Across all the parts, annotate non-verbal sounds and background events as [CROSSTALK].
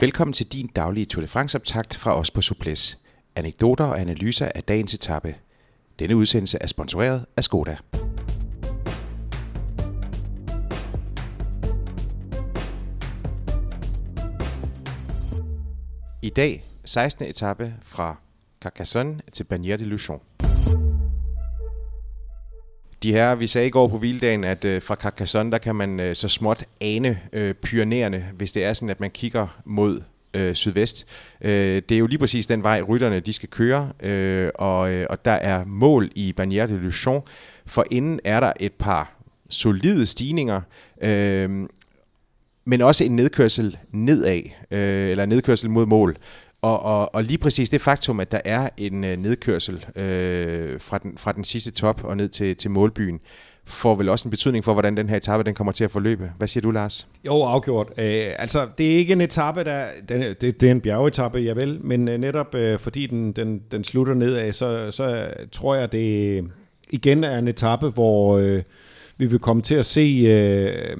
Velkommen til din daglige Tour de France-optakt fra os på Suples. Anekdoter og analyser af dagens etape. Denne udsendelse er sponsoreret af Skoda. I dag 16. etape fra Carcassonne til Bagnères de Luchon. De her, vi sagde i går på hviledagen, at øh, fra Carcassonne, der kan man øh, så småt ane øh, Pyreneerne, hvis det er sådan, at man kigger mod øh, sydvest. Øh, det er jo lige præcis den vej, rytterne de skal køre, øh, og, øh, og der er mål i Bagnères de Luchon. For inden er der et par solide stigninger, øh, men også en nedkørsel nedad, øh, eller nedkørsel mod mål. Og, og, og lige præcis det faktum, at der er en øh, nedkørsel øh, fra, den, fra den sidste top og ned til, til målbyen, får vel også en betydning for, hvordan den her etape den kommer til at forløbe. Hvad siger du, Lars? Jo, afgjort. Øh, altså, det er ikke en etape, der... Den, det, det er en bjergetappe, ja vel, men øh, netop øh, fordi den, den, den slutter nedad, så, så tror jeg, det igen er en etape, hvor... Øh, vi vil komme til at se øh,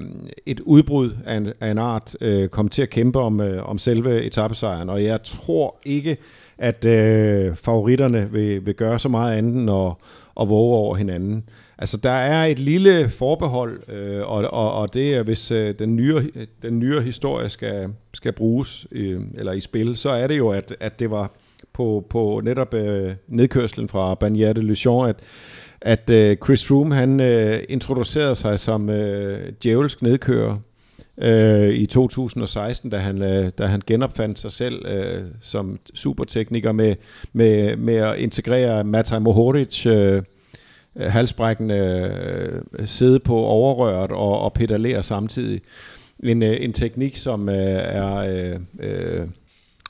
et udbrud af en, af en art øh, komme til at kæmpe om, øh, om selve etappesejren, og jeg tror ikke, at øh, favoritterne vil, vil gøre så meget andet end at, at våge over hinanden. Altså, der er et lille forbehold, øh, og, og, og det er, hvis øh, den, nyere, den nyere historie skal, skal bruges øh, eller i spil, så er det jo, at, at det var på, på netop øh, nedkørslen fra Bagnette de Luchon, at at øh, Chris Froome han øh, introducerede sig som øh, djævelsk nedkører øh, i 2016, da han, øh, da han genopfandt sig selv øh, som supertekniker med, med, med at integrere Matej Mohoric, øh, halsbrækkende øh, sidde på overrøret og, og pedalere samtidig. En, øh, en teknik, som øh, er... Øh, øh,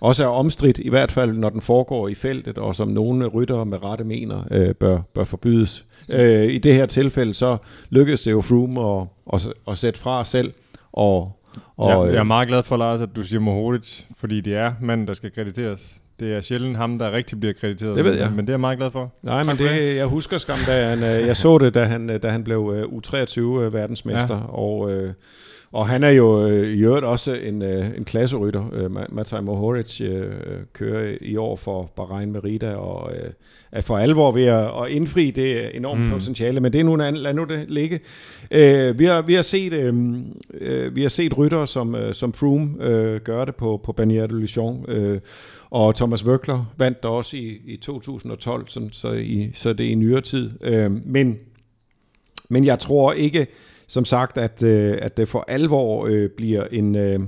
også er omstridt, i hvert fald når den foregår i feltet, og som nogle ryttere med rette mener øh, bør, bør forbydes. Øh, I det her tilfælde så lykkedes det jo Froome at, at, at sætte fra selv. Og, og, ja, jeg er øh, meget glad for, Lars, at du siger Mohoric, fordi det er manden, der skal krediteres. Det er sjældent ham, der rigtig bliver krediteret. Det ved jeg. Men det er jeg meget glad for. Nej, men det, jeg husker skam, da han, øh, jeg så det, da han, da han blev U23-verdensmester. Ja. Og... Øh, og han er jo øh, i øvrigt også en, øh, en klasserytter. Øh, Matej Mohoric øh, kører i år for Bahrain Merida og øh, er for alvor ved at, at indfri det enormt mm. potentiale, men det er nu en lad nu det ligge. Øh, vi, har, vi, har set, øh, øh, vi har set rytter som, øh, som Froome øh, gøre det på, på Bagnères de Luchon, øh, og Thomas Wöckler vandt der også i, i 2012, så, så, i, så det er i nyere tid. Øh, men, men jeg tror ikke, som sagt, at, øh, at det for alvor øh, bliver en, øh,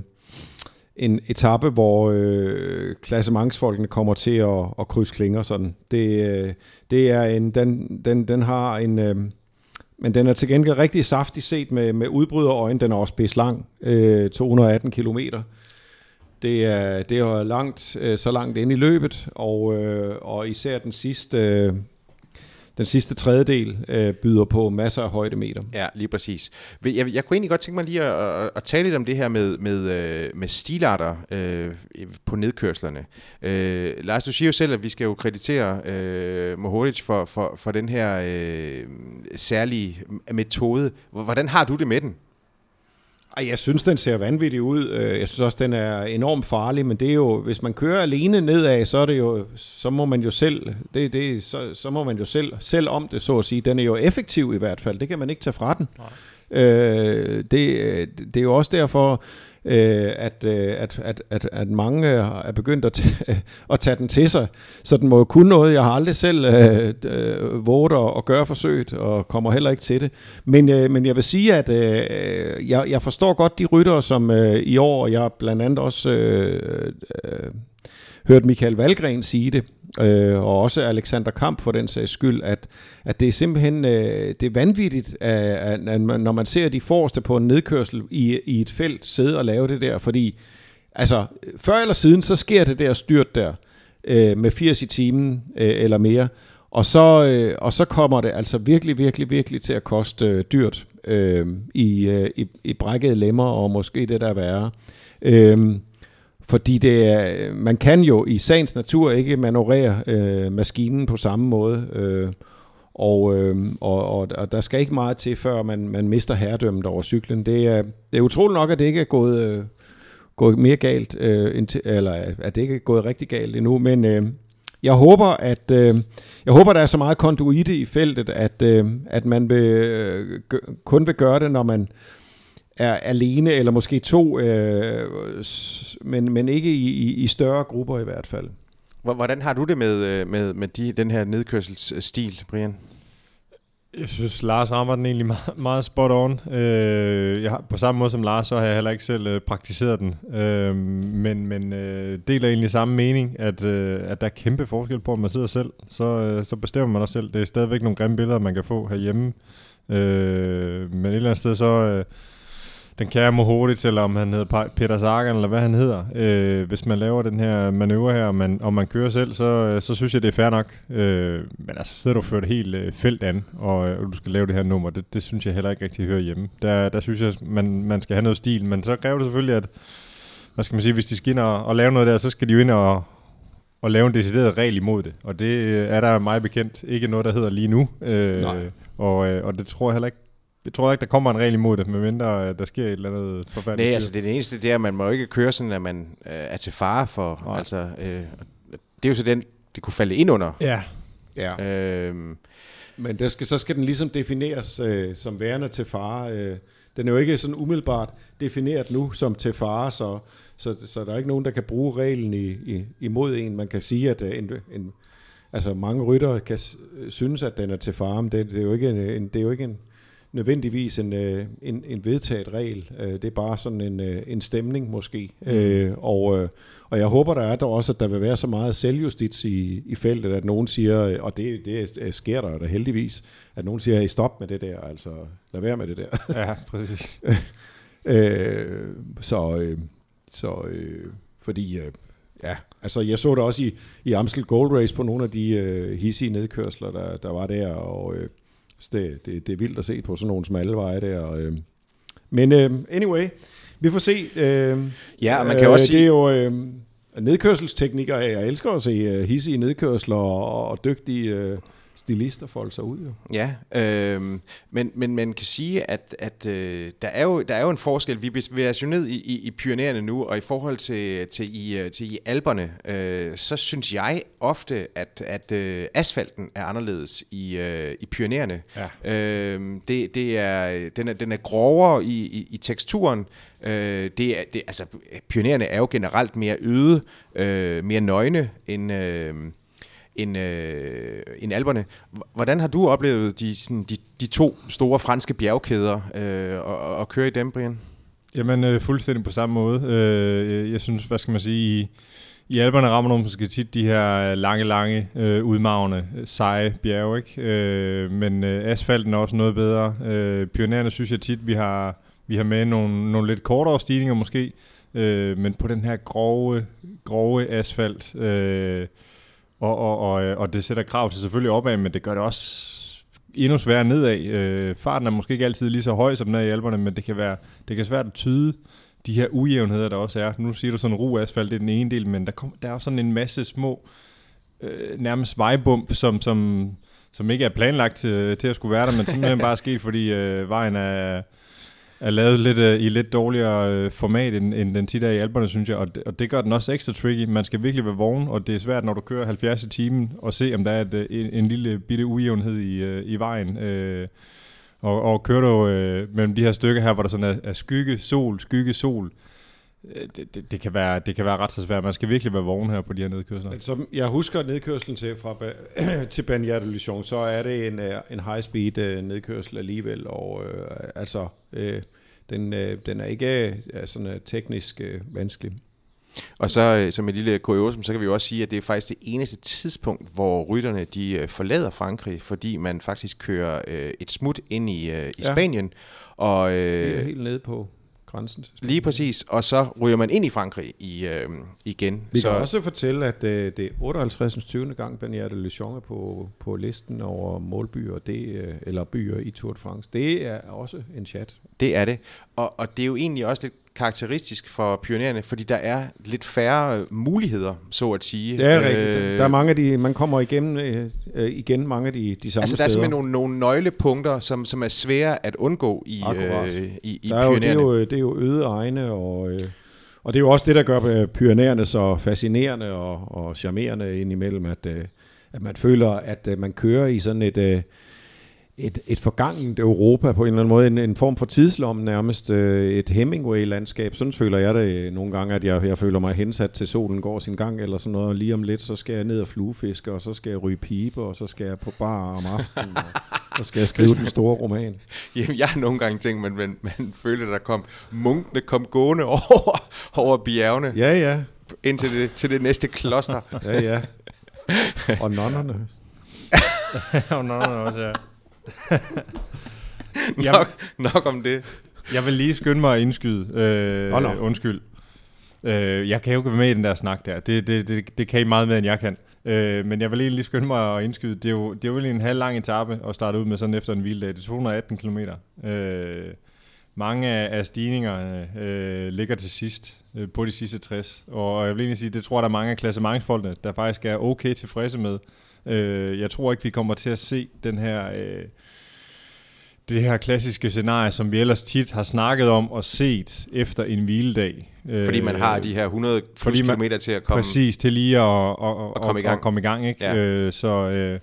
en etape, hvor øh, klassementsfolkene kommer til at, at krydse klinger sådan. Det, øh, det er en, den, den, den har en... Øh, men den er til gengæld rigtig saftig set med, med udbryderøjen. Den er også pisse lang. Øh, 218 kilometer. Det er, det er langt, øh, så langt ind i løbet, og, øh, og især den sidste, øh, den sidste tredjedel øh, byder på masser af højdemeter. Ja, lige præcis. Jeg, jeg kunne egentlig godt tænke mig lige at, at, at tale lidt om det her med, med, øh, med stilarter øh, på nedkørslerne. Øh, Lars, du siger jo selv, at vi skal jo kreditere øh, Mohoric for, for, for den her øh, særlige metode. Hvordan har du det med den? Ej, jeg synes, den ser vanvittig ud. Øh, jeg synes også, den er enormt farlig, men det er jo, hvis man kører alene nedad, så er det jo, så må man jo selv, det, det, så, så må man jo selv, selv om det, så at sige. Den er jo effektiv i hvert fald, det kan man ikke tage fra den. Nej. Øh, det, det er jo også derfor, øh, at, øh, at, at, at, at mange er begyndt at, [LAUGHS] at tage den til sig. Så den må jo kunne noget. Jeg har aldrig selv øh, øh, våget at, at gøre forsøget, og kommer heller ikke til det. Men, øh, men jeg vil sige, at øh, jeg, jeg forstår godt de ryttere, som øh, i år, og jeg blandt andet også øh, øh, hørt Michael Valgren sige det, øh, og også Alexander Kamp for den sags skyld, at, at det er simpelthen øh, det er vanvittigt, at, at, at når man ser de forreste på en nedkørsel i, i et felt sidde og lave det der, fordi altså, før eller siden, så sker det der styrt der øh, med 80 i timen øh, eller mere, og så, øh, og så kommer det altså virkelig, virkelig, virkelig til at koste øh, dyrt øh, i, øh, i, i brækkede lemmer og måske det der værre. Øh, fordi det er, man kan jo i sagens natur ikke manøvrere øh, maskinen på samme måde. Øh, og, øh, og, og, og der skal ikke meget til, før man, man mister herredømmet over cyklen. Det er, det er utroligt nok, at det ikke er gået, øh, gået mere galt, øh, end til, eller at det ikke er gået rigtig galt endnu, men øh, jeg håber, at øh, jeg håber, der er så meget konduite i feltet, at, øh, at man vil, øh, kun vil gøre det, når man er alene, eller måske to, øh, men, men ikke i, i, i større grupper i hvert fald. Hvordan har du det med, øh, med, med de, den her nedkørselsstil, Brian? Jeg synes, Lars rammer den egentlig meget, meget spot on. Øh, jeg har, på samme måde som Lars, så har jeg heller ikke selv øh, praktiseret den. Øh, men men øh, deler egentlig samme mening, at, øh, at der er kæmpe forskel på, om man sidder selv. Så, øh, så bestemmer man sig selv. Det er stadigvæk nogle grimme billeder, man kan få herhjemme. Øh, men et eller andet sted, så... Øh, den kære Mohodic, eller om han hedder Peter Sagan, eller hvad han hedder. Øh, hvis man laver den her manøvre her, og man, og man kører selv, så, øh, så synes jeg, det er fair nok. Øh, men altså, sidder du og fører det helt øh, felt an, og, øh, og du skal lave det her nummer, det, det synes jeg heller ikke rigtig hører hjemme. Der, der synes jeg, man, man skal have noget stil, men så kræver det selvfølgelig, at hvad skal man sige, hvis de skal ind og, og lave noget der, så skal de jo ind og, og lave en decideret regel imod det. Og det øh, er der meget bekendt ikke noget, der hedder lige nu. Øh, Nej. og, og det tror jeg heller ikke jeg tror ikke, der kommer en regel imod det, medmindre øh, der sker et eller andet forfærdeligt. Nej, altså det, det eneste, det er, at man må ikke køre sådan, at man øh, er til fare for. Nej. Altså, øh, det er jo så den, det kunne falde ind under. Ja. ja. Øhm, Men der skal, så skal den ligesom defineres øh, som værende til fare. Øh, den er jo ikke sådan umiddelbart defineret nu som til fare, så, så, så der er ikke nogen, der kan bruge reglen i, i, imod en. Man kan sige, at øh, en, en, altså mange ryttere kan synes, at den er til fare, men det, det er jo ikke en, det er jo ikke en nødvendigvis en, øh, en, en vedtaget regel. Øh, det er bare sådan en, øh, en stemning måske. Mm. Øh, og, og jeg håber, der er der også, at der vil være så meget selvjustits i, i feltet, at nogen siger, og det, det sker der da heldigvis, at nogen siger, stop med det der, altså lad være med det der. [LAUGHS] Ja, præcis. [LAUGHS] øh, så, øh, så øh, fordi, øh, ja, altså jeg så det også i, i Amstel Gold Race på nogle af de øh, hissige nedkørsler, der, der var der, og øh, så det, det, det er vildt at se på sådan nogle smalle veje der. Øh. Men øh, anyway, vi får se. Øh, ja, og man kan øh, også sige... Det er jo øh, nedkørselsteknikker. Jeg elsker at se øh, hissige nedkørsler og, og dygtige... Øh, stilister folde sig ud. Jo. Ja, øh, men, men man kan sige, at, at øh, der, er jo, der er jo en forskel. Vi bevæger os jo ned i, i, i Pyreneerne nu, og i forhold til, til, i, øh, til i Alperne, øh, så synes jeg ofte, at, at øh, asfalten er anderledes i, øh, i Pyreneerne. Ja. Øh, det, det er, den, er, den er grovere i, i, i teksturen. Øh, det er, det, altså, Pyreneerne er jo generelt mere øde, øh, mere nøgne end... Øh, end, øh, end alberne. Hvordan har du oplevet de, sådan, de, de to store franske bjergkæder øh, og, og køre i dem, Brian? Jamen, øh, fuldstændig på samme måde. Øh, jeg synes, hvad skal man sige, i, i alberne rammer nogle måske tit de her lange, lange, øh, udmavne, øh, seje bjerge, ikke? Øh, men øh, asfalten er også noget bedre. Øh, pionererne synes jeg tit, vi har, vi har med nogle, nogle lidt kortere stigninger måske, øh, men på den her grove, grove asfalt, øh, og, og, og, øh, og det sætter krav til selvfølgelig opad, men det gør det også endnu sværere nedad. Øh, farten er måske ikke altid lige så høj som den er i alberne, men det kan være det kan svært at tyde de her ujævnheder, der også er. Nu siger du sådan ru asfalt, det er den ene del, men der, kom, der er også sådan en masse små, øh, nærmest vejbump, som, som, som ikke er planlagt til, til at skulle være der, men simpelthen bare er sket, fordi øh, vejen er, er lavet lidt, øh, i lidt dårligere øh, format, end, end den tit er i alberne, synes jeg. Og det, og det gør den også ekstra tricky. Man skal virkelig være vågen, og det er svært, når du kører 70 i timen, og se, om der er et, øh, en, en lille bitte ujævnhed i, øh, i vejen. Øh, og, og kører du øh, mellem de her stykker her, hvor der sådan er, er skygge, sol, skygge, sol, det, det, det, kan være, det kan være ret så svært. Man skal virkelig være vågen her på de her nedkørsler. Altså, jeg husker nedkørslen til, fra, [CLEARS THROAT] til Bagnères de Luchon, så er det en, en high-speed nedkørsel alligevel, og øh, altså... Øh, den, øh, den er ikke øh, sådan øh, teknisk øh, vanskelig. Og så som et lille kuriosum, så kan vi jo også sige, at det er faktisk det eneste tidspunkt, hvor rytterne de forlader Frankrig, fordi man faktisk kører øh, et smut ind i, øh, i ja. Spanien. Og, øh, helt nede på grænsen til Lige præcis, og så ryger man ind i Frankrig i, øh, igen. Vi så kan også fortælle, at øh, det er 58. 20. gang, Bagnères de Luchon er på, på listen over målbyer, det, øh, eller byer i Tour de France. Det er også en chat. Det er det, og, og det er jo egentlig også lidt karakteristisk for pionererne, fordi der er lidt færre muligheder, så at sige. Det er rigtigt. Øh, der er mange af de, man kommer igennem øh, øh, igen mange af de, de samme Altså der er simpelthen nogle, nogle nøglepunkter, som, som er svære at undgå i, øh, i, i der er jo, det, er jo, det er jo øde egne og... Øh, Og det er jo også det, der gør Pyrenæerne så fascinerende og, og charmerende indimellem, at, øh, at man føler, at øh, man kører i sådan et, øh, et, et forgangent Europa på en eller anden måde, en, en form for tidslom nærmest, et Hemingway-landskab. Sådan føler jeg det nogle gange, at jeg, jeg føler mig hensat til solen går sin gang, eller sådan noget. Lige om lidt, så skal jeg ned og fluefiske, og så skal jeg ryge pibe, og så skal jeg på bar om aftenen, og så skal jeg skrive den store roman. [LAUGHS] Jamen, jeg har nogle gange tænkt, at man, man, man følte, at der kom munkene kom gående [LAUGHS] over, over bjergene. Ja, ja. Ind til det, til det næste kloster. ja, ja. Og nonnerne. [LAUGHS] og nonnerne også, ja. [LAUGHS] nok, nok om det. Jeg vil lige skynde mig at indskyde. Øh, oh, no. Undskyld. Øh, jeg kan jo ikke være med i den der snak der. Det, det, det, det kan I meget mere, end jeg kan. Øh, men jeg vil lige skynde mig at indskyde. Det er jo, det er jo en halv lang etape at starte ud med sådan efter en hviledag. Det er 218 km. Øh, mange af stigningerne øh, ligger til sidst, på de sidste 60. Og jeg vil egentlig sige, det tror jeg, der er mange af klassementsfolkene, der faktisk er okay tilfredse med. Øh, jeg tror ikke, vi kommer til at se den her... Øh, det her klassiske scenarie, som vi ellers tit har snakket om og set efter en hviledag. Fordi man har de her 100 plus kilometer til at komme... Præcis, til lige at, at, at, at komme i gang. At komme i gang ikke? Ja. Øh, så øh,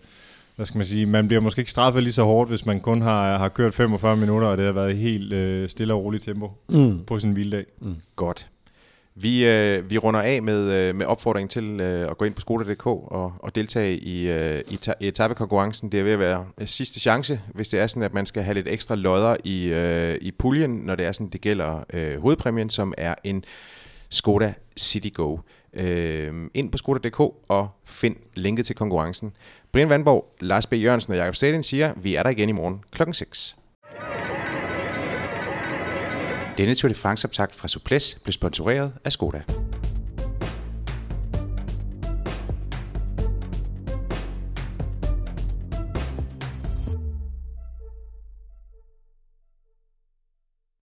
hvad skal man sige, man bliver måske ikke straffet lige så hårdt, hvis man kun har, har kørt 45 minutter, og det har været helt øh, stille og roligt tempo mm. på sin hviledag. Mm. Godt. Vi, øh, vi runder af med, øh, med opfordringen til øh, at gå ind på skoda.dk og, og deltage i, øh, i, ta- i. Det er ved at være øh, sidste chance, hvis det er sådan, at man skal have lidt ekstra lodder i, øh, i puljen, når det er sådan, det gælder øh, hovedpræmien, som er en Skoda City Go. Øh, ind på skoda.dk og find linket til konkurrencen. Brian Vandborg, Lars B. Jørgensen og Jakob Stedin siger, vi er der igen i morgen klokken 6. Denne Tour de France-optakt fra Suples blev sponsoreret af Skoda.